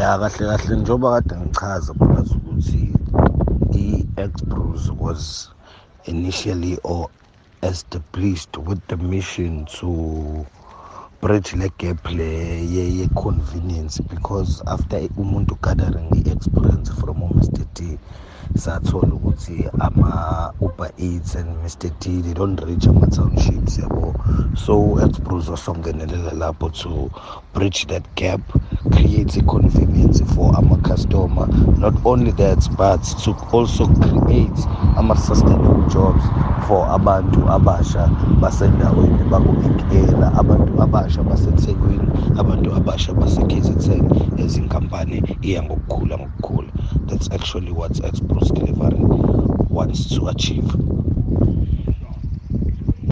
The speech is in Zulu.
ya kahle kahle njengoba kade ngichaza phakathi ukuthi i-Exbrews was initially or established with the mission to bridge le gap le ye-convenience because after umuntu gathering i-experience from u-mr d sathola ukuthi ama-uber eats and mr d they don't reach ama-townships yabo. So exbrews wasongenelela lapho to bridge that gap. Create a-convenience for ama-customer not only that but to also create ama-sustainable jobs for abantu abasha basendaweni baku-ikela abantu abasha basethekwini abantu abasha base-kzn ezinkampani iya ngokukhula ngokukhula. That's actually what exbros delivery wants to achieve.